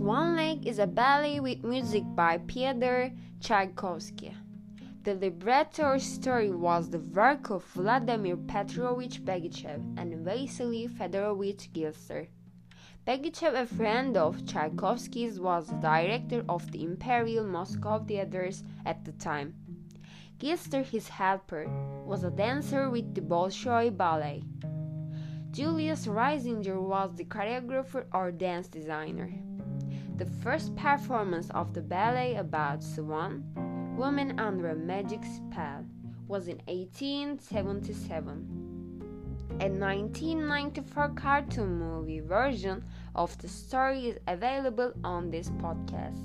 Swan Lake is a ballet with music by Pyotr Tchaikovsky. The libretto story was the work of Vladimir Petrovich Begichev and Vasily Fedorovich Geltser. Begichev, a friend of Tchaikovsky's, was the director of the Imperial Moscow theaters at the time. Geltser, his helper, was a dancer with the Bolshoi Ballet. Julius Reisinger was the choreographer or dance designer. The first performance of the ballet about Swan, Woman Under a Magic Spell, was in 1877. A 1994 cartoon movie version of the story is available on this podcast.